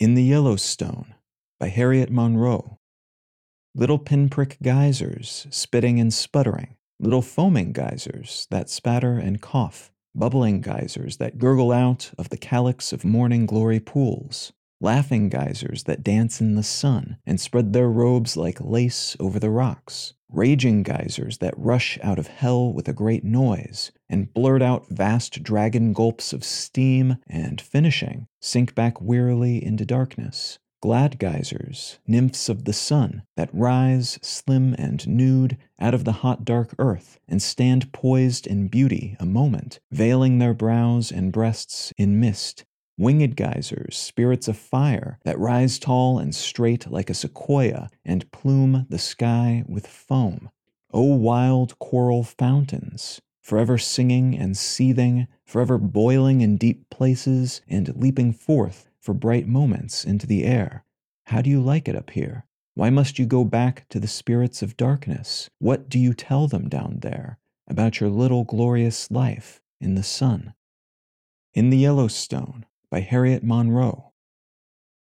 In the Yellowstone by Harriet Monroe. Little pinprick geysers spitting and sputtering, little foaming geysers that spatter and cough, bubbling geysers that gurgle out of the calyx of morning glory pools, laughing geysers that dance in the sun and spread their robes like lace over the rocks, raging geysers that rush out of hell with a great noise and blurt out vast dragon gulps of steam and, finishing, sink back wearily into darkness. Glad geysers, nymphs of the sun, that rise, slim and nude, out of the hot dark earth and stand poised in beauty a moment, veiling their brows and breasts in mist winged geysers, spirits of fire that rise tall and straight like a sequoia and plume the sky with foam. O wild coral fountains, forever singing and seething, forever boiling in deep places and leaping forth for bright moments into the air. How do you like it up here? Why must you go back to the spirits of darkness? What do you tell them down there about your little glorious life in the sun? In the Yellowstone, by Harriet Monroe.